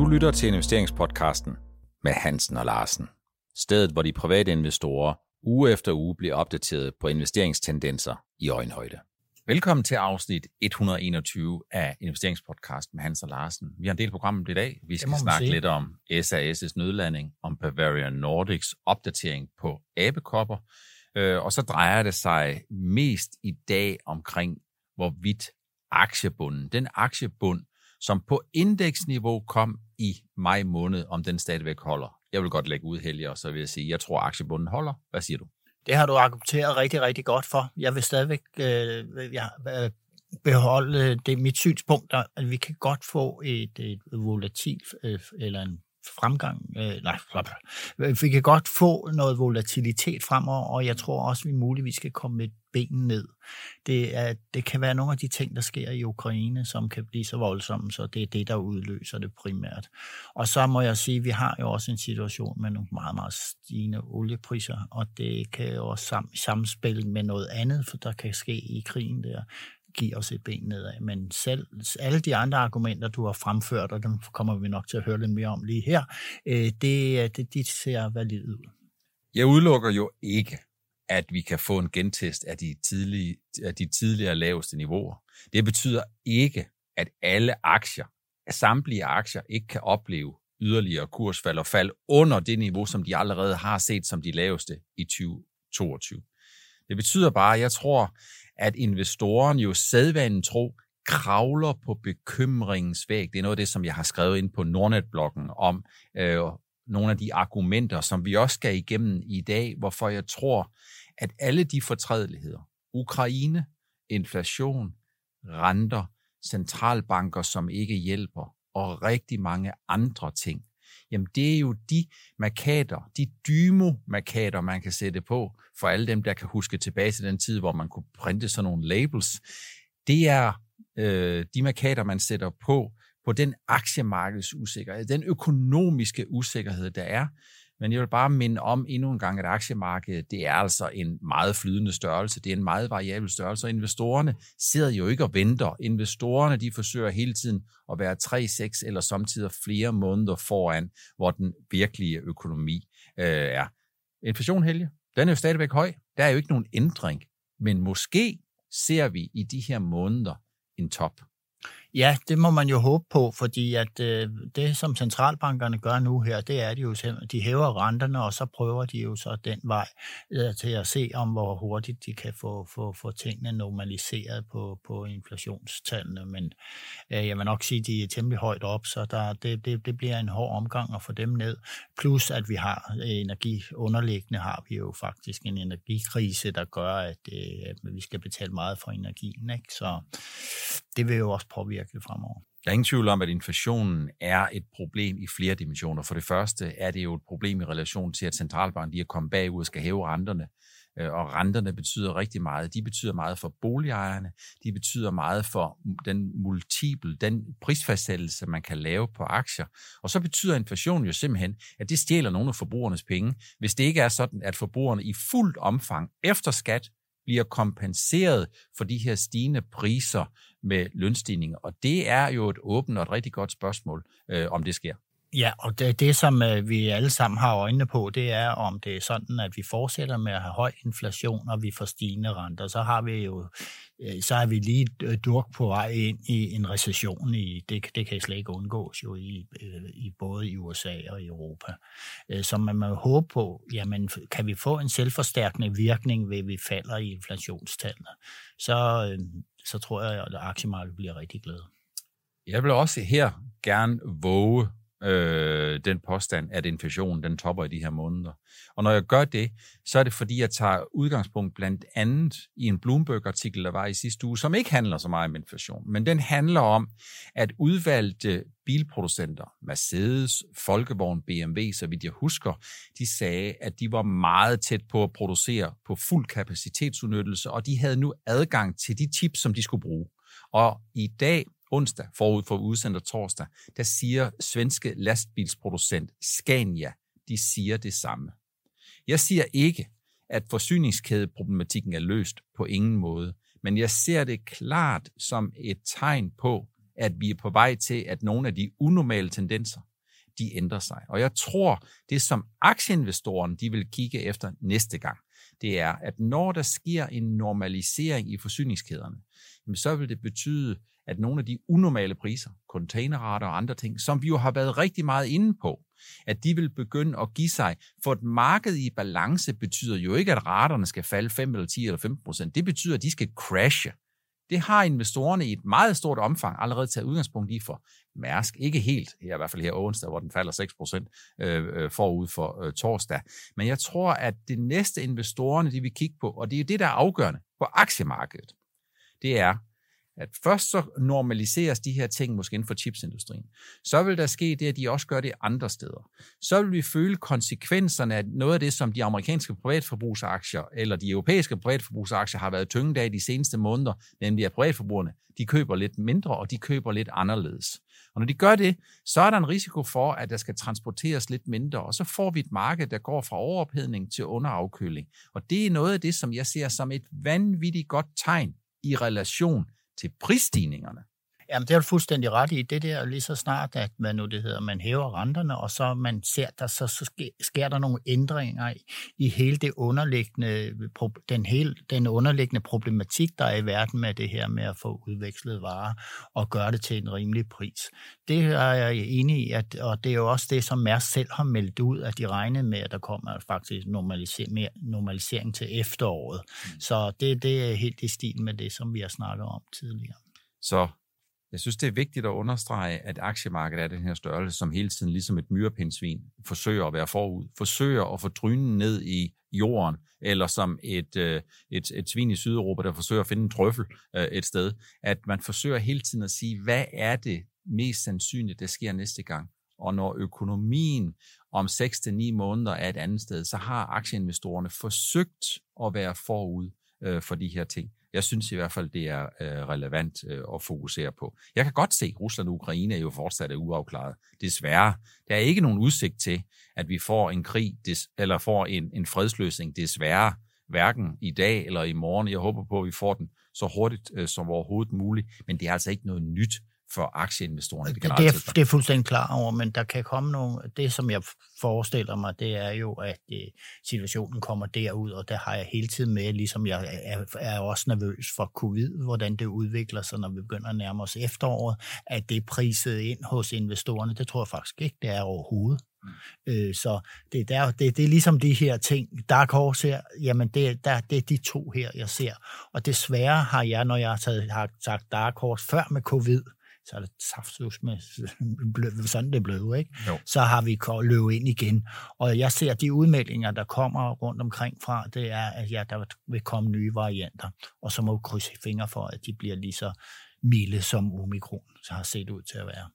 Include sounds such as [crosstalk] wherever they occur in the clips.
Du lytter til investeringspodcasten med Hansen og Larsen. Stedet, hvor de private investorer uge efter uge bliver opdateret på investeringstendenser i øjenhøjde. Velkommen til afsnit 121 af investeringspodcast med Hans og Larsen. Vi har en del programmet i dag. Vi skal snakke sige. lidt om SAS' nødlanding, om Bavarian Nordics opdatering på abekopper, øh, og så drejer det sig mest i dag omkring, hvorvidt aktiebunden, den aktiebund, som på indeksniveau kom i maj måned, om den stadigvæk holder. Jeg vil godt lægge ud, Helge, og så vil jeg sige, jeg tror, aktiebunden holder. Hvad siger du? Det har du argumenteret rigtig, rigtig godt for. Jeg vil stadigvæk øh, ja, øh, beholde øh, det mit synspunkt, at vi kan godt få et, et volatilt øh, eller en fremgang. Øh, nej, vi kan godt få noget volatilitet fremover, og jeg tror også, vi muligvis skal komme med benen ned. Det, er, det kan være nogle af de ting, der sker i Ukraine, som kan blive så voldsomme, så det er det, der udløser det primært. Og så må jeg sige, at vi har jo også en situation med nogle meget, meget stigende oliepriser, og det kan jo også sam, samspille med noget andet, for der kan ske i krigen der give os et ben nedad. Men selv alle de andre argumenter, du har fremført, og dem kommer vi nok til at høre lidt mere om lige her, øh, det, øh, det, de ser valid ud. Jeg udelukker jo ikke, at vi kan få en gentest af de, tidlige, af de tidligere laveste niveauer. Det betyder ikke, at alle aktier, samtlige aktier, ikke kan opleve yderligere kursfald og fald under det niveau, som de allerede har set som de laveste i 2022. Det betyder bare, at jeg tror, at investoren jo sædvanen tro kravler på bekymringens væg. Det er noget af det, som jeg har skrevet ind på Nordnet-bloggen om øh, nogle af de argumenter, som vi også skal igennem i dag, hvorfor jeg tror, at alle de fortrædeligheder, Ukraine, inflation, renter, centralbanker, som ikke hjælper, og rigtig mange andre ting, jamen det er jo de markader, de dymo-markader, man kan sætte på, for alle dem, der kan huske tilbage til den tid, hvor man kunne printe sådan nogle labels. Det er øh, de markader, man sætter på, på den aktiemarkedsusikkerhed, den økonomiske usikkerhed, der er, men jeg vil bare minde om endnu en gang, at aktiemarkedet, det er altså en meget flydende størrelse. Det er en meget variabel størrelse, og investorerne sidder jo ikke og venter. Investorerne, de forsøger hele tiden at være 3, 6 eller samtidig flere måneder foran, hvor den virkelige økonomi øh, er. Inflation, Helge, den er jo stadigvæk høj. Der er jo ikke nogen ændring. Men måske ser vi i de her måneder en top. Ja, det må man jo håbe på, fordi at øh, det, som centralbankerne gør nu her, det er, at de jo de hæver renterne, og så prøver de jo så den vej øh, til at se om, hvor hurtigt de kan få, få, få tingene normaliseret på, på inflationstallene. Men øh, jeg vil nok sige, at de er temmelig højt op, så der, det, det, det bliver en hård omgang at få dem ned. Plus at vi har øh, energi, underliggende har vi jo faktisk en energikrise, der gør, at, øh, at vi skal betale meget for energien. Ikke? Så det vil jo også påvirke det fremover. Der er ingen tvivl om, at inflationen er et problem i flere dimensioner. For det første er det jo et problem i relation til, at centralbanken lige er kommet bagud og skal hæve renterne. Øh, og renterne betyder rigtig meget. De betyder meget for boligejerne. De betyder meget for den multiple, den prisfastsættelse, man kan lave på aktier. Og så betyder inflationen jo simpelthen, at det stjæler nogle af forbrugernes penge, hvis det ikke er sådan, at forbrugerne i fuldt omfang efter skat bliver kompenseret for de her stigende priser med lønstigninger. Og det er jo et åbent og et rigtig godt spørgsmål, øh, om det sker. Ja, og det, det som øh, vi alle sammen har øjnene på, det er, om det er sådan, at vi fortsætter med at have høj inflation, og vi får stigende renter. Så har vi jo, øh, så er vi lige øh, durk på vej ind i en recession. I, det, det kan slet ikke undgås jo i, øh, i både i USA og i Europa. Øh, så man må håbe på, jamen kan vi få en selvforstærkende virkning, ved vi falder i inflationstallene, så, så tror jeg, at aktiemarkedet bliver rigtig glad. Jeg vil også her gerne våge øh, den påstand, at inflationen den topper i de her måneder. Og når jeg gør det, så er det fordi, jeg tager udgangspunkt blandt andet i en Bloomberg-artikel, der var i sidste uge, som ikke handler så meget om inflation, men den handler om, at udvalgte bilproducenter, Mercedes, Folkevogn, BMW, så vidt jeg husker, de sagde, at de var meget tæt på at producere på fuld kapacitetsudnyttelse, og de havde nu adgang til de chips, som de skulle bruge. Og i dag onsdag forud for udsendt torsdag, der siger svenske lastbilsproducent Scania, de siger det samme. Jeg siger ikke, at forsyningskædeproblematikken er løst på ingen måde, men jeg ser det klart som et tegn på, at vi er på vej til, at nogle af de unormale tendenser, de ændrer sig. Og jeg tror, det som aktieinvestorerne de vil kigge efter næste gang, det er, at når der sker en normalisering i forsyningskæderne, så vil det betyde, at nogle af de unormale priser, containerrater og andre ting, som vi jo har været rigtig meget inde på, at de vil begynde at give sig. For et marked i balance betyder jo ikke, at raterne skal falde 5 eller 10 eller 15 procent. Det betyder, at de skal crashe. Det har investorerne i et meget stort omfang allerede taget udgangspunkt i for Mærsk. Ikke helt, her, i hvert fald her onsdag, hvor den falder 6 procent øh, øh, forud for øh, torsdag. Men jeg tror, at det næste investorerne, de vil kigge på, og det er det, der er afgørende på aktiemarkedet, det er, at først så normaliseres de her ting måske inden for chipsindustrien. Så vil der ske det, at de også gør det andre steder. Så vil vi føle konsekvenserne af noget af det, som de amerikanske privatforbrugsaktier eller de europæiske privatforbrugsaktier har været tynget af de seneste måneder, nemlig at privatforbrugerne, de køber lidt mindre, og de køber lidt anderledes. Og når de gør det, så er der en risiko for, at der skal transporteres lidt mindre, og så får vi et marked, der går fra overophedning til underafkøling. Og det er noget af det, som jeg ser som et vanvittigt godt tegn i relation til prisstigningerne. Jamen, det er du fuldstændig ret i. Det der lige så snart, at man nu det hedder, man hæver renterne, og så man ser, der så, så sker, der nogle ændringer i, i hele det underliggende, den, hele, den underliggende problematik, der er i verden med det her med at få udvekslet varer og gøre det til en rimelig pris. Det er jeg enig i, at, og det er jo også det, som Mærsk selv har meldt ud, at de regnede med, at der kommer faktisk normalisering, mere normalisering til efteråret. Mm. Så det, det er helt i stil med det, som vi har snakket om tidligere. Så jeg synes, det er vigtigt at understrege, at aktiemarkedet er den her størrelse, som hele tiden, ligesom et myrepindsvin, forsøger at være forud, forsøger at få drynen ned i jorden, eller som et, øh, et, et svin i Sydeuropa, der forsøger at finde en trøffel øh, et sted, at man forsøger hele tiden at sige, hvad er det mest sandsynligt, der sker næste gang? Og når økonomien om 6-9 måneder er et andet sted, så har aktieinvestorerne forsøgt at være forud øh, for de her ting. Jeg synes i hvert fald, det er øh, relevant øh, at fokusere på. Jeg kan godt se, at Rusland og Ukraine er jo fortsat er uafklaret. Desværre. Der er ikke nogen udsigt til, at vi får en krig, eller får en, en fredsløsning, desværre, hverken i dag eller i morgen. Jeg håber på, at vi får den så hurtigt øh, som overhovedet muligt, men det er altså ikke noget nyt for aktieinvestorerne. Det, det, er, det er fuldstændig klar over, men der kan komme nogle... Det, som jeg forestiller mig, det er jo, at uh, situationen kommer derud, og der har jeg hele tiden med, ligesom jeg er, er også nervøs for covid, hvordan det udvikler sig, når vi begynder at nærme os efteråret, at det er priset ind hos investorerne. Det tror jeg faktisk ikke, det er overhovedet. Mm. Øh, så det, der, det, det er ligesom de her ting. Dark Horse her, jamen det, der, det er de to her, jeg ser. Og desværre har jeg, når jeg har, taget, har sagt Dark Horse før med covid, så er [laughs] det saftsus med sådan det blevet, ikke? Jo. Så har vi løbet ind igen. Og jeg ser, de udmeldinger, der kommer rundt omkring fra, det er, at ja, der vil komme nye varianter. Og så må vi krydse fingre for, at de bliver lige så milde som omikron så har set ud til at være.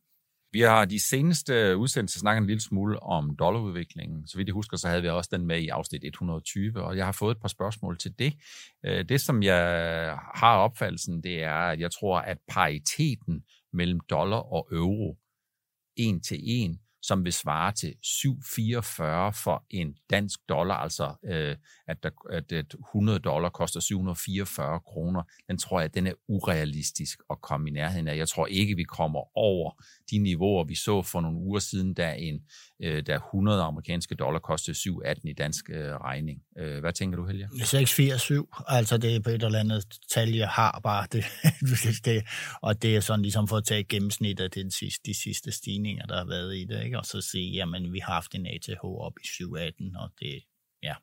Vi har de seneste udsendelser snakket en lille smule om dollarudviklingen. Så vidt jeg husker, så havde vi også den med i afsnit 120, og jeg har fået et par spørgsmål til det. Øh, det, som jeg har opfattelsen, det er, at jeg tror, at pariteten mellem dollar og euro en til en som vil svare til 7,44 for en dansk dollar, altså øh, at, der, at 100 dollar koster 744 kroner, den tror jeg, den er urealistisk at komme i nærheden af. Jeg tror ikke, vi kommer over de niveauer, vi så for nogle uger siden, da, en, øh, da 100 amerikanske dollar kostede 7,18 i dansk øh, regning. Øh, hvad tænker du, Helge? 6,47, altså det er på et eller andet tal, jeg har bare [laughs] det, det, og det er sådan ligesom for at tage gennemsnit af den sidste, de sidste stigninger, der har været i det, ikke? og så sige, jamen vi har haft en ATH op i 718, og det, ja.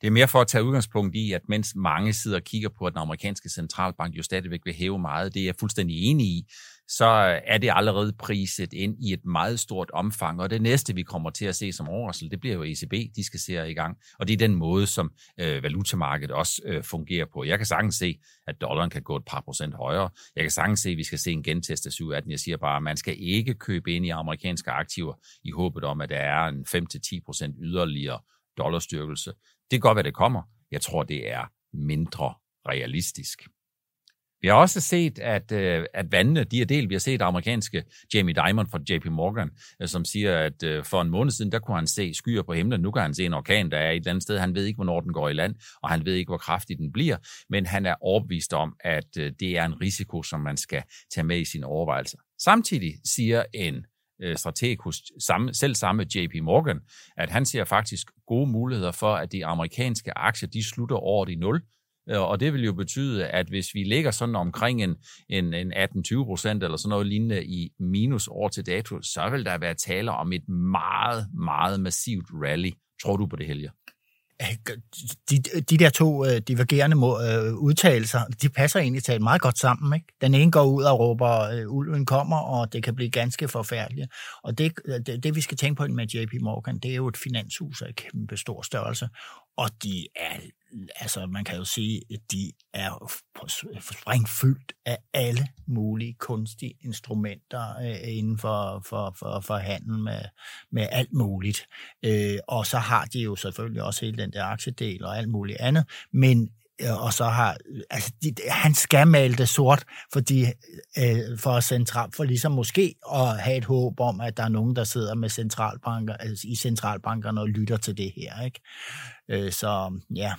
Det er mere for at tage udgangspunkt i, at mens mange sidder og kigger på, at den amerikanske centralbank jo stadigvæk vil hæve meget, det er jeg fuldstændig enig i, så øh, er det allerede priset ind i et meget stort omfang. Og det næste, vi kommer til at se som overraskelse, det bliver jo ECB, de skal se i gang. Og det er den måde, som øh, valutamarkedet også øh, fungerer på. Jeg kan sagtens se, at dollaren kan gå et par procent højere. Jeg kan sagtens se, at vi skal se en gentest af 718. Jeg siger bare, at man skal ikke købe ind i amerikanske aktiver i håbet om, at der er en 5-10 procent yderligere dollarstyrkelse. Det kan godt være, det kommer. Jeg tror, det er mindre realistisk. Vi har også set, at, øh, at vandene, de er delt. Vi har set amerikanske Jamie Dimon fra JP Morgan, øh, som siger, at øh, for en måned siden, der kunne han se skyer på himlen. Nu kan han se en orkan, der er et andet sted. Han ved ikke, hvornår den går i land, og han ved ikke, hvor kraftig den bliver. Men han er overbevist om, at det er en risiko, som man skal tage med i sine overvejelser. Samtidig siger en strateg hos samme, selv samme JP Morgan, at han ser faktisk gode muligheder for, at de amerikanske aktier, de slutter året i nul, Øh, og det vil jo betyde, at hvis vi ligger sådan omkring en, en, en 18-20 procent eller sådan noget lignende i minus år til dato, så vil der være tale om et meget, meget massivt rally. Tror du på det, Helge? de, de der to øh, divergerende må, øh, udtalelser, de passer egentlig talt meget godt sammen. Ikke? Den ene går ud og råber, øh, ulven kommer, og det kan blive ganske forfærdeligt. Og det, øh, det, det, vi skal tænke på med JP Morgan, det er jo et finanshus af kæmpe stor størrelse, og de er altså man kan jo sige, at de er springfyldt af alle mulige kunstige instrumenter øh, inden for, for, for, for handel med, med alt muligt. Øh, og så har de jo selvfølgelig også hele den der aktiedel og alt muligt andet, men øh, og så har, altså, de, han skal male det sort, fordi, øh, for, central, for ligesom måske at have et håb om, at der er nogen, der sidder med centralbanker, altså i centralbankerne og lytter til det her. Ikke? Øh, så ja,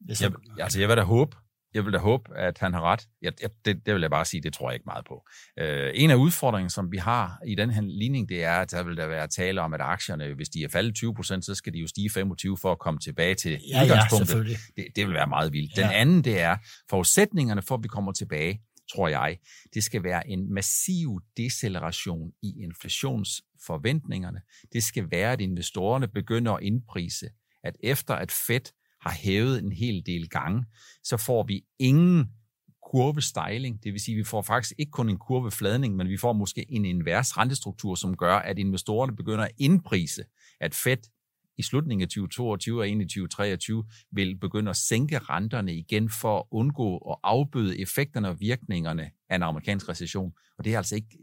hvis jeg, altså, jeg vil da håbe, jeg vil da håbe, at han har ret. Jeg, jeg, det, det vil jeg bare sige, det tror jeg ikke meget på. Øh, en af udfordringerne, som vi har i den her ligning, det er, at der vil der være tale om, at aktierne, hvis de er faldet 20 procent, så skal de jo stige 25 for at komme tilbage til ja, udgangspunktet. Ja, det, det vil være meget vildt. Ja. Den anden, det er, forudsætningerne for, at vi kommer tilbage, tror jeg, det skal være en massiv deceleration i inflationsforventningerne. Det skal være, at investorerne begynder at indprise, at efter at Fed har hævet en hel del gange, så får vi ingen kurvestejling. Det vil sige, at vi får faktisk ikke kun en kurvefladning, men vi får måske en invers rentestruktur, som gør, at investorerne begynder at indprise, at Fed i slutningen af 2022 og ind i 2023 vil begynde at sænke renterne igen for at undgå at afbøde effekterne og virkningerne af en amerikansk recession. Og det er altså ikke,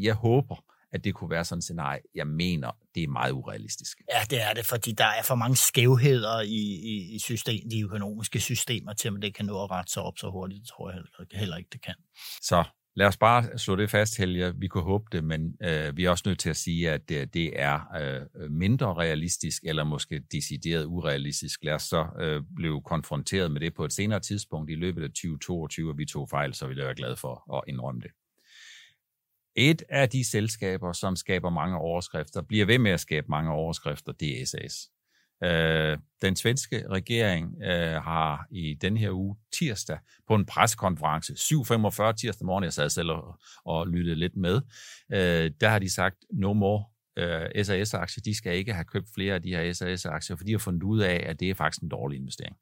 jeg håber, at det kunne være sådan et scenarie. Jeg mener, det er meget urealistisk. Ja, det er det, fordi der er for mange skævheder i, i, i system, de økonomiske systemer til, at det kan nå at rette sig op så hurtigt. Det tror jeg heller, heller ikke, det kan. Så lad os bare slå det fast, Helge. Vi kunne håbe det, men øh, vi er også nødt til at sige, at det, det er øh, mindre realistisk, eller måske decideret urealistisk. Lad os så øh, blive konfronteret med det på et senere tidspunkt i løbet af 2022, og vi tog fejl, så vil jeg være glad for at indrømme det. Et af de selskaber, som skaber mange overskrifter, bliver ved med at skabe mange overskrifter, det er SAS. Øh, den svenske regering øh, har i den her uge tirsdag på en pressekonference, 7.45 tirsdag morgen, jeg sad selv og, og lyttede lidt med, øh, der har de sagt, no more øh, SAS-aktier, de skal ikke have købt flere af de her SAS-aktier, for de har fundet ud af, at det er faktisk en dårlig investering.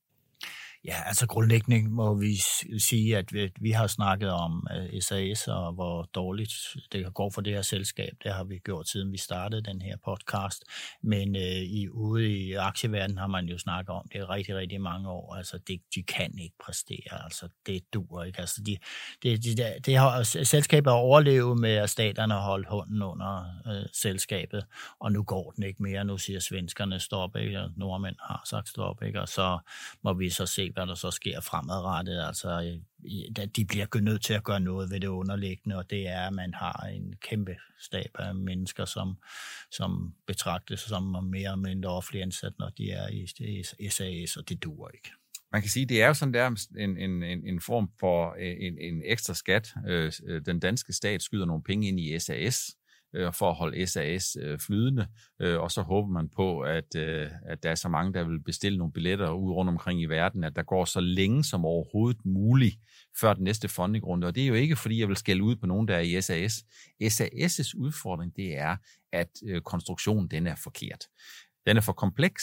Ja, altså grundlæggende må vi sige, at vi, vi har snakket om øh, SAS og hvor dårligt det går for det her selskab. Det har vi gjort siden vi startede den her podcast. Men øh, i, ude i aktieverdenen har man jo snakket om det rigtig, rigtig mange år. Altså det, de kan ikke præstere. Altså det dur ikke. Altså de, det, de, de, de har, altså, selskabet har overlevet med, at staterne har holdt hånden under øh, selskabet, og nu går den ikke mere. Nu siger svenskerne stop, ikke? og nordmænd har sagt stop, ikke? og så må vi så se, hvad der så sker fremadrettet. Altså, de bliver nødt til at gøre noget ved det underliggende, og det er, at man har en kæmpe stab af mennesker, som, som betragtes som mere eller mindre offentlig ansat, når de er i SAS, og det duer ikke. Man kan sige, det er jo sådan der en, en, en, en form for øh, en, en ekstra skat. Øh, øh, den danske stat skyder nogle penge ind i SAS, Øh, for at holde SAS øh, flydende, øh, og så håber man på, at, øh, at der er så mange, der vil bestille nogle billetter ud rundt omkring i verden, at der går så længe som overhovedet muligt før den næste fundingrunde. Og det er jo ikke, fordi jeg vil skælde ud på nogen, der er i SAS. SAS' udfordring, det er, at øh, konstruktionen den er forkert. Den er for kompleks,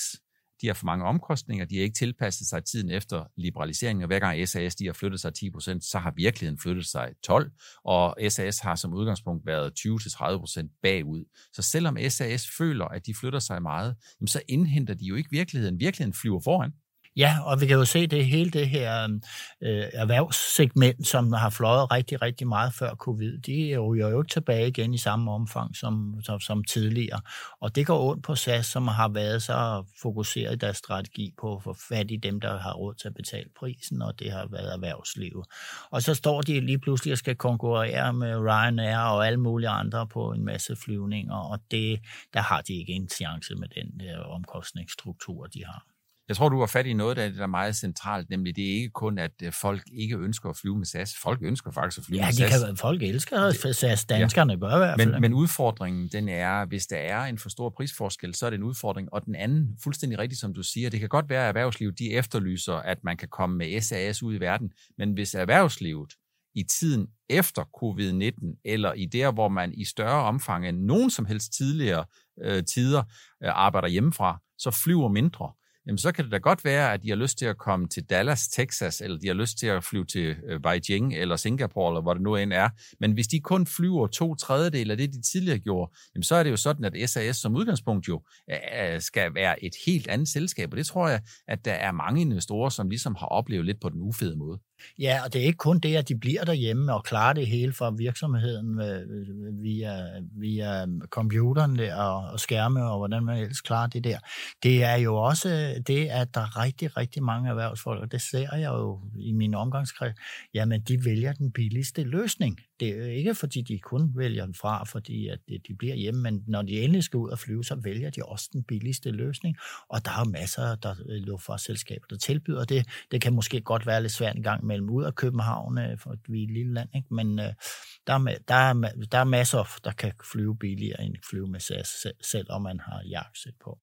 de har for mange omkostninger, de har ikke tilpasset sig tiden efter liberaliseringen, og hver gang SAS de har flyttet sig 10%, så har virkeligheden flyttet sig 12, og SAS har som udgangspunkt været 20-30% bagud. Så selvom SAS føler, at de flytter sig meget, så indhenter de jo ikke virkeligheden. Virkeligheden flyver foran. Ja, og vi kan jo se det hele det her øhm, øh, erhvervssegment, som har fløjet rigtig, rigtig meget før covid, de ryger jo ikke tilbage igen i samme omfang som, som, som tidligere. Og det går ondt på SAS, som har været så fokuseret i deres strategi på at få fat i dem, der har råd til at betale prisen, og det har været erhvervslivet. Og så står de lige pludselig og skal konkurrere med Ryanair og alle mulige andre på en masse flyvninger, og det, der har de ikke en chance med den der omkostningsstruktur, de har. Jeg tror, du har fat i noget, der er meget centralt, nemlig det er ikke kun, at øh, folk ikke ønsker at flyve med SAS. Folk ønsker faktisk at flyve ja, med SAS. SAS. Kan, folk elsker SAS. Danskerne ja. gør i hvert fald. Men, men udfordringen, den er, hvis der er en for stor prisforskel, så er det en udfordring. Og den anden, fuldstændig rigtigt som du siger, det kan godt være, at erhvervslivet de efterlyser, at man kan komme med SAS ud i verden. Men hvis erhvervslivet i tiden efter covid-19, eller i der, hvor man i større omfang end nogen som helst tidligere øh, tider øh, arbejder hjemmefra, så flyver mindre, jamen så kan det da godt være, at de har lyst til at komme til Dallas, Texas, eller de har lyst til at flyve til øh, Beijing eller Singapore, eller hvor det nu end er. Men hvis de kun flyver to tredjedel af det, de tidligere gjorde, jamen så er det jo sådan, at SAS som udgangspunkt jo øh, øh, skal være et helt andet selskab. Og det tror jeg, at der er mange investorer, som ligesom har oplevet lidt på den ufede måde. Ja, og det er ikke kun det, at de bliver derhjemme og klarer det hele fra virksomheden øh, øh, via, via computeren der og, skærme og hvordan man ellers klarer det der. Det er jo også det, at der er rigtig, rigtig mange erhvervsfolk, og det ser jeg jo i min omgangskreds, jamen de vælger den billigste løsning. Det er ikke, fordi de kun vælger den fra, fordi at de bliver hjemme, men når de endelig skal ud og flyve, så vælger de også den billigste løsning. Og der er jo masser af øh, luftfartsselskaber, der tilbyder det. Det kan måske godt være lidt svært en gang mellem ud af København, øh, for vi er et lille land, ikke? men øh, der, er, der, er, der er masser, der kan flyve billigere end flyve med SAS, selvom man har jakkesæt på.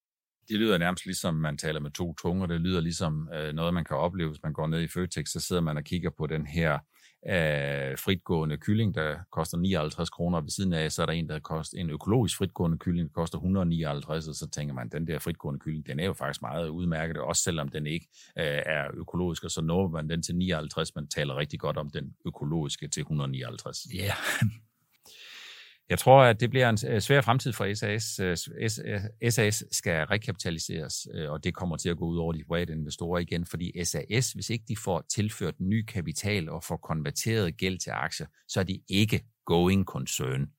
Det lyder nærmest ligesom, man taler med to tunger. Det lyder ligesom øh, noget, man kan opleve, hvis man går ned i Føtex, så sidder man og kigger på den her øh, fritgående kylling, der koster 59 kroner. Ved siden af, så er der en, der koster en økologisk fritgående kylling, der koster 159, og så tænker man, den der fritgående kylling, den er jo faktisk meget udmærket, også selvom den ikke øh, er økologisk, og så når man den til 59, man taler rigtig godt om den økologiske til 159. Ja, yeah. Jeg tror, at det bliver en øh, svær fremtid for SAS. SAS øh, øh, skal rekapitaliseres, og det kommer til at gå ud over de private investorer igen, fordi SAS, hvis ikke de får tilført ny kapital og får konverteret gæld til aktier, så er de ikke going concern.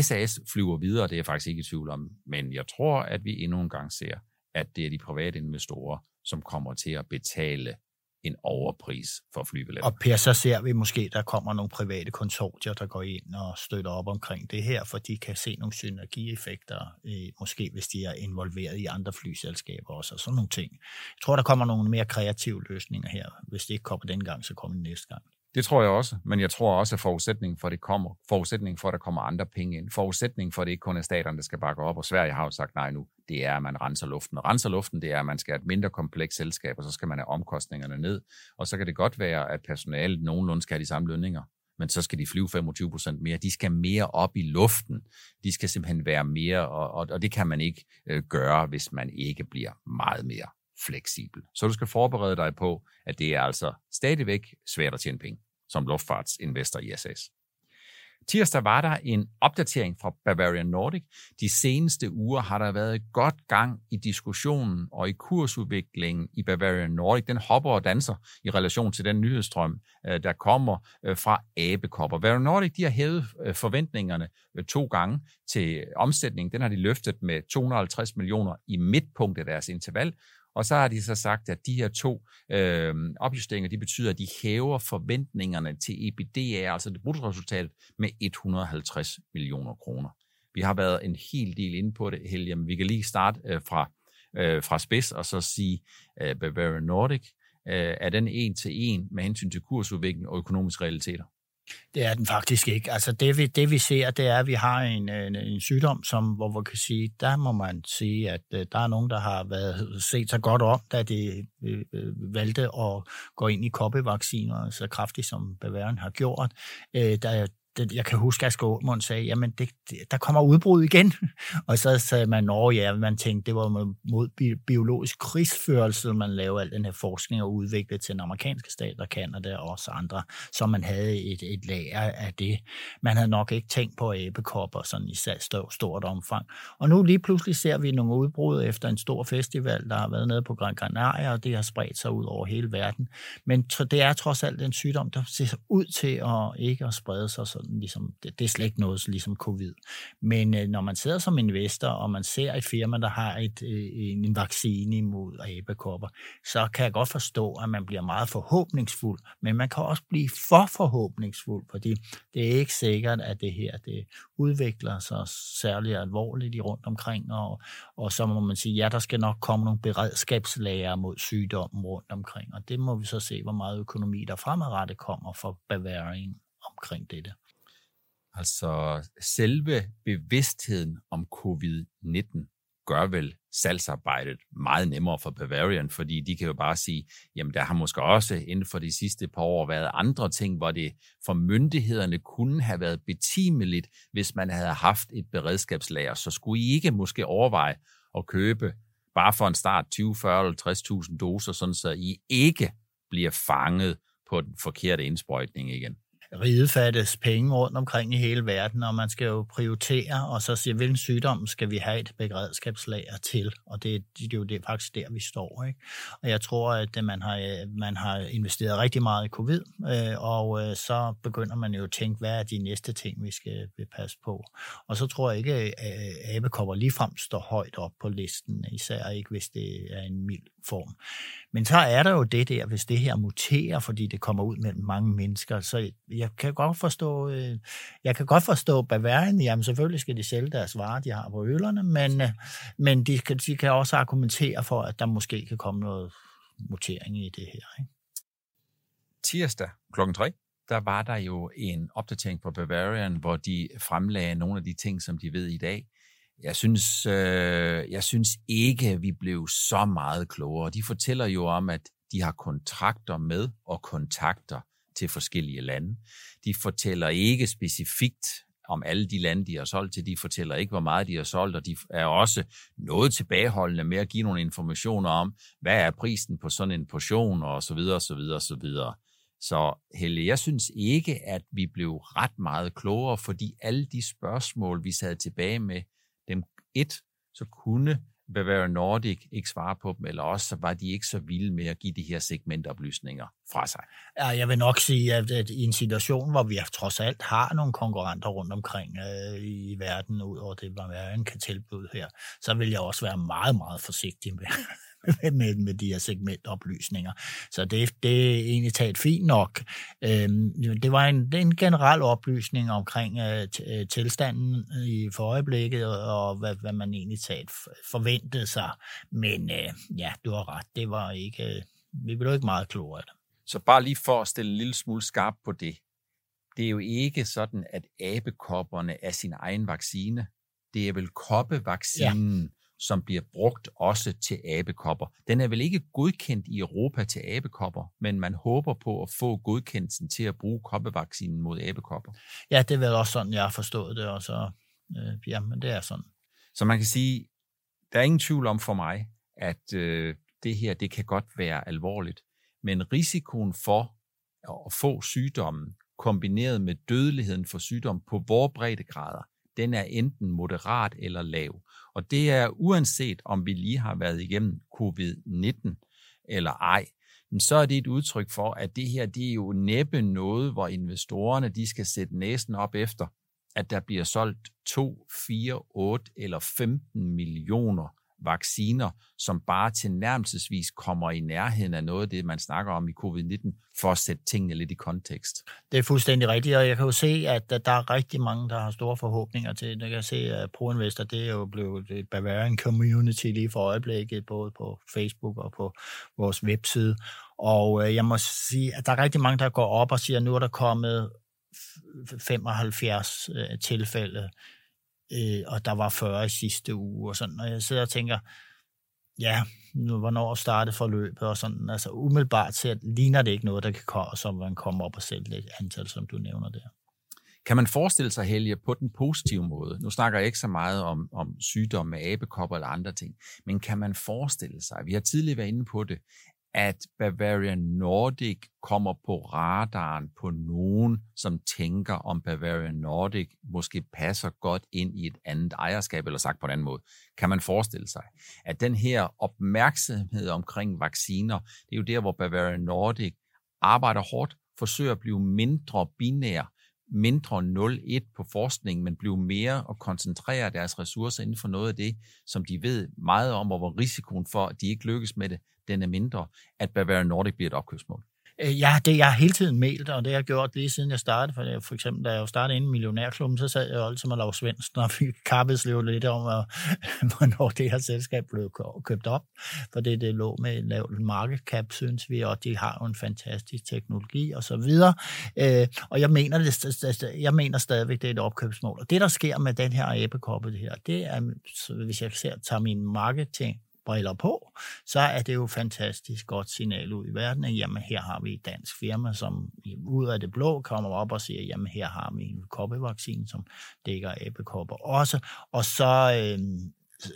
SAS flyver videre, det er jeg faktisk ikke i tvivl om, men jeg tror, at vi endnu en gang ser, at det er de private investorer, som kommer til at betale en overpris for flybilletter. Og Per, så ser vi måske, der kommer nogle private konsortier, der går ind og støtter op omkring det her, for de kan se nogle synergieffekter, øh, måske hvis de er involveret i andre flyselskaber også, og sådan nogle ting. Jeg tror, der kommer nogle mere kreative løsninger her. Hvis det ikke kommer den gang, så kommer det næste gang. Det tror jeg også, men jeg tror også, at forudsætningen for, at det kommer, forudsætningen for, at der kommer andre penge ind, forudsætningen for, at det ikke kun er staterne, der skal bakke op, og Sverige har jo sagt nej nu, det er, at man renser luften. Og renser luften, det er, at man skal have et mindre komplekst selskab, og så skal man have omkostningerne ned. Og så kan det godt være, at personalet nogenlunde skal have de samme lønninger, men så skal de flyve 25 procent mere. De skal mere op i luften. De skal simpelthen være mere, og, og, og det kan man ikke øh, gøre, hvis man ikke bliver meget mere fleksibel. Så du skal forberede dig på, at det er altså stadigvæk svært at tjene penge som luftfartsinvestor i SAS. Tirsdag var der en opdatering fra Bavarian Nordic. De seneste uger har der været godt gang i diskussionen og i kursudviklingen i Bavarian Nordic. Den hopper og danser i relation til den nyhedsstrøm, øh, der kommer øh, fra Abekopper. Bavarian Nordic de har hævet øh, forventningerne to gange til omsætningen. Den har de løftet med 250 millioner i midtpunktet af deres interval, og så har de så sagt, at de her to øh, opjusteringer, de betyder, at de hæver forventningerne til EBITDA, altså det bruttoresultat, med 150 millioner kroner. Vi har været en hel del inde på det, Helge, men vi kan lige starte øh, fra, øh, fra spids og så sige, øh, Bavarian Nordic, øh, er den en til en med hensyn til kursudvikling og økonomiske realiteter? Det er den faktisk ikke. Altså det vi, det vi ser, det er, at vi har en, en, en sygdom, som, hvor man kan sige, der må man sige, at uh, der er nogen, der har været set sig godt om, da de uh, valgte at gå ind i koppevacciner så kraftigt, som Bavarian har gjort. Uh, der, jeg kan huske, at Asger Aamund sagde, jamen det, det, der kommer udbrud igen. [laughs] og så sagde man, at ja, man tænkte, det var mod bi, biologisk krigsførelse, man lavede al den her forskning og udviklede til den amerikanske stat og Kanada og også andre, så man havde et, et lager af det. Man havde nok ikke tænkt på æbekopper sådan i stort, stort omfang. Og nu lige pludselig ser vi nogle udbrud efter en stor festival, der har været nede på Gran Canaria, og det har spredt sig ud over hele verden. Men det er trods alt en sygdom, der ser ud til at ikke at sprede sig sådan sådan, ligesom, det, det er slet ikke noget ligesom covid. Men øh, når man sidder som investor, og man ser et firma, der har et, øh, en, en vaccine imod abekopper, så kan jeg godt forstå, at man bliver meget forhåbningsfuld, men man kan også blive for forhåbningsfuld, fordi det er ikke sikkert, at det her det udvikler sig særlig alvorligt i rundt omkring, og, og så må man sige, ja, der skal nok komme nogle beredskabslager mod sygdommen rundt omkring, og det må vi så se, hvor meget økonomi der fremadrettet kommer for Bavarian omkring dette. Altså selve bevidstheden om covid-19 gør vel salgsarbejdet meget nemmere for Bavarian, fordi de kan jo bare sige, jamen der har måske også inden for de sidste par år været andre ting, hvor det for myndighederne kunne have været betimeligt, hvis man havde haft et beredskabslager. Så skulle I ikke måske overveje at købe bare for en start 20, 40 eller 60.000 doser, sådan så I ikke bliver fanget på den forkerte indsprøjtning igen ridefattes penge rundt omkring i hele verden, og man skal jo prioritere, og så sige, hvilken sygdom skal vi have et beredskabslager til, og det, det er jo det, faktisk der, vi står. Ikke? Og jeg tror, at øh, man har, øh, man har investeret rigtig meget i covid, øh, og øh, så begynder man jo at tænke, hvad er de næste ting, vi skal passe på. Og så tror jeg ikke, at abekopper ligefrem står højt op på listen, især ikke, hvis det er en mild form. Men så er der jo det der, hvis det her muterer, fordi det kommer ud mellem mange mennesker, så jeg kan godt forstå, øh, jeg kan godt forstå Bavarian, jamen selvfølgelig skal de sælge deres varer, de har på ølerne, men, øh, men de, kan, de kan også argumentere for, at der måske kan komme noget mutering i det her. Ikke? Tirsdag klokken 3, der var der jo en opdatering på Bavarian, hvor de fremlagde nogle af de ting, som de ved i dag. Jeg synes, øh, jeg synes ikke, at vi blev så meget klogere. De fortæller jo om, at de har kontrakter med og kontakter til forskellige lande. De fortæller ikke specifikt om alle de lande, de har solgt til. De fortæller ikke, hvor meget de har solgt, og de er også noget tilbageholdende med at give nogle informationer om, hvad er prisen på sådan en portion, og så videre, så videre, så videre. Så Helle, jeg synes ikke, at vi blev ret meget klogere, fordi alle de spørgsmål, vi sad tilbage med, dem et, så kunne Bavaria Nordic ikke svare på dem, eller også så var de ikke så vilde med at give de her segmentoplysninger fra sig. Ja, jeg vil nok sige, at, at i en situation, hvor vi trods alt har nogle konkurrenter rundt omkring øh, i verden, ud over det, Bavarian kan tilbyde her, så vil jeg også være meget, meget forsigtig med, med, med de her segmentoplysninger. Så det, det er egentlig taget fint nok. Øhm, det var en, det er en generel oplysning omkring øh, øh tilstanden i for øjeblikket, og hvad, hvad man egentlig taget forventede sig. Men øh, ja, du har ret, det var ikke, øh, vi blev ikke meget klogere af det. Så bare lige for at stille en lille smule skarp på det. Det er jo ikke sådan, at abekopperne er sin egen vaccine. Det er vel koppevaccinen, ja som bliver brugt også til abekopper. Den er vel ikke godkendt i Europa til abekopper, men man håber på at få godkendelsen til at bruge koppevaccinen mod abekopper. Ja, det er vel også sådan, jeg har forstået det, og så, øh, ja, men det er sådan. Så man kan sige, der er ingen tvivl om for mig, at øh, det her, det kan godt være alvorligt, men risikoen for at få sygdommen, kombineret med dødeligheden for sygdom på vores breddegrader, den er enten moderat eller lav. Og det er uanset om vi lige har været igennem covid-19 eller ej, men så er det et udtryk for, at det her det er jo næppe noget, hvor investorerne de skal sætte næsen op efter, at der bliver solgt 2, 4, 8 eller 15 millioner vacciner, som bare til nærmelsesvis kommer i nærheden af noget af det, man snakker om i covid-19, for at sætte tingene lidt i kontekst. Det er fuldstændig rigtigt, og jeg kan jo se, at der er rigtig mange, der har store forhåbninger til det. Jeg kan se, at ProInvestor, det er jo blevet et Bavarian Community lige for øjeblikket, både på Facebook og på vores webside. Og øh, jeg må sige, at der er rigtig mange, der går op og siger, at nu er der kommet 75 øh, tilfælde øh, og der var 40 i sidste uge, og sådan, og jeg sidder og tænker, ja, nu, hvornår startede forløbet, og sådan, altså umiddelbart så ligner det ikke noget, der kan komme, så man kommer op og sælge det antal, som du nævner der. Kan man forestille sig, Helge, på den positive måde, nu snakker jeg ikke så meget om, om sygdomme med abekopper eller andre ting, men kan man forestille sig, vi har tidligere været inde på det, at Bavarian Nordic kommer på radaren på nogen, som tænker, om Bavarian Nordic måske passer godt ind i et andet ejerskab, eller sagt på en anden måde. Kan man forestille sig, at den her opmærksomhed omkring vacciner, det er jo der, hvor Bavarian Nordic arbejder hårdt, forsøger at blive mindre binær, mindre 0-1 på forskning, men blive mere og koncentrere deres ressourcer inden for noget af det, som de ved meget om, og hvor risikoen for, at de ikke lykkes med det, den er mindre, at Bavaria Nordic bliver et opkøbsmål. Øh, ja, det jeg har hele tiden mailet, og det har jeg gjort lige siden jeg startede. For, øh, for eksempel, da jeg startede inden Millionærklubben, så sad jeg jo altid med Lars Svendsen og fik kappet lidt om, at, [laughs] hvornår det her selskab blev købt op. For det, det lå med en lav market cap, synes vi, og de har jo en fantastisk teknologi og så videre. Øh, og jeg mener, det, jeg mener stadigvæk, det er et opkøbsmål. Og det, der sker med den her æbekoppe, det her, det er, hvis jeg ser, tager min marketing briller på, så er det jo fantastisk godt signal ud i verden, at jamen, her har vi et dansk firma, som ud af det blå kommer op og siger, jamen her har vi en koppevaccine, som dækker abekopper også, og så, øh,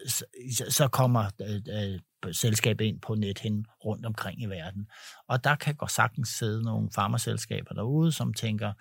så, så kommer øh, øh, selskabet ind på nethen rundt omkring i verden. Og der kan godt sagtens sidde nogle farmaselskaber derude, som tænker,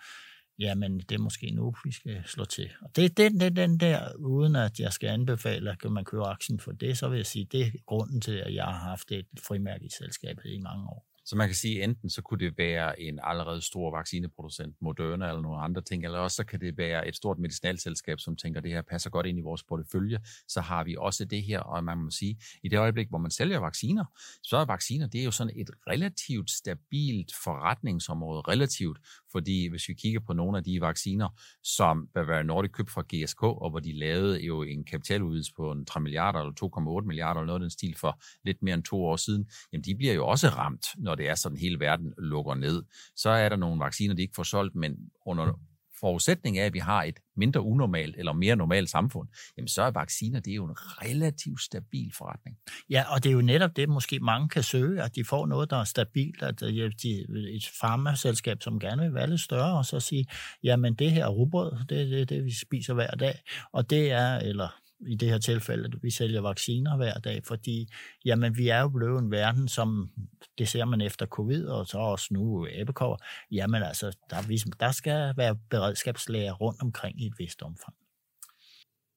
jamen det er måske nu, vi skal slå til. Og det er den, den, den der, uden at jeg skal anbefale, at man køber aktien for det, så vil jeg sige, det er grunden til, at jeg har haft et frimærke i selskabet i mange år. Så man kan sige, enten så kunne det være en allerede stor vaccineproducent, Moderna eller nogle andre ting, eller også så kan det være et stort medicinalselskab, som tænker, det her passer godt ind i vores portefølje. Så har vi også det her, og man må sige, i det øjeblik, hvor man sælger vacciner, så er vacciner, det er jo sådan et relativt stabilt forretningsområde, relativt, fordi hvis vi kigger på nogle af de vacciner, som Bavaria Nordic købte fra GSK, og hvor de lavede jo en kapitaludvidelse på en 3 milliarder eller 2,8 milliarder eller noget af den stil for lidt mere end to år siden, jamen de bliver jo også ramt, når det er sådan, hele verden lukker ned. Så er der nogle vacciner, de ikke får solgt, men under forudsætning af, at vi har et mindre unormalt eller mere normalt samfund, jamen så er vacciner, det er jo en relativt stabil forretning. Ja, og det er jo netop det, måske mange kan søge, at de får noget, der er stabilt, at øh, de, et farmaselskab, som gerne vil være lidt større, og så sige, jamen det her rugbrød, det er det, det, vi spiser hver dag, og det er, eller i det her tilfælde, at vi sælger vacciner hver dag, fordi jamen, vi er jo blevet en verden, som det ser man efter covid, og så også nu æbekår, jamen altså, der, ligesom, der skal være beredskabslæger rundt omkring i et vist omfang.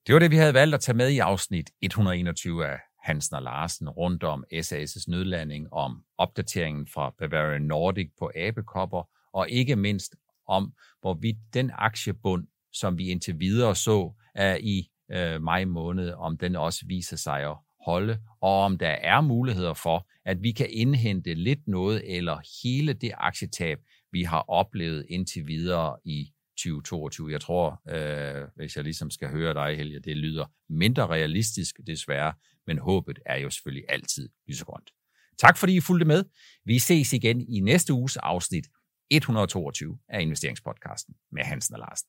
Det var det, vi havde valgt at tage med i afsnit 121 af Hansen og Larsen rundt om SAS' nødlanding, om opdateringen fra Bavarian Nordic på abekopper, og ikke mindst om, hvorvidt den aktiebund, som vi indtil videre så, er i øh, maj måned, om den også viser sig at holde, og om der er muligheder for, at vi kan indhente lidt noget, eller hele det aktietab, vi har oplevet indtil videre i 2022. Jeg tror, øh, hvis jeg ligesom skal høre dig, Helge, det lyder mindre realistisk desværre, men håbet er jo selvfølgelig altid lysegrønt. Tak fordi I fulgte med. Vi ses igen i næste uges afsnit 122 af Investeringspodcasten med Hansen og Larsen.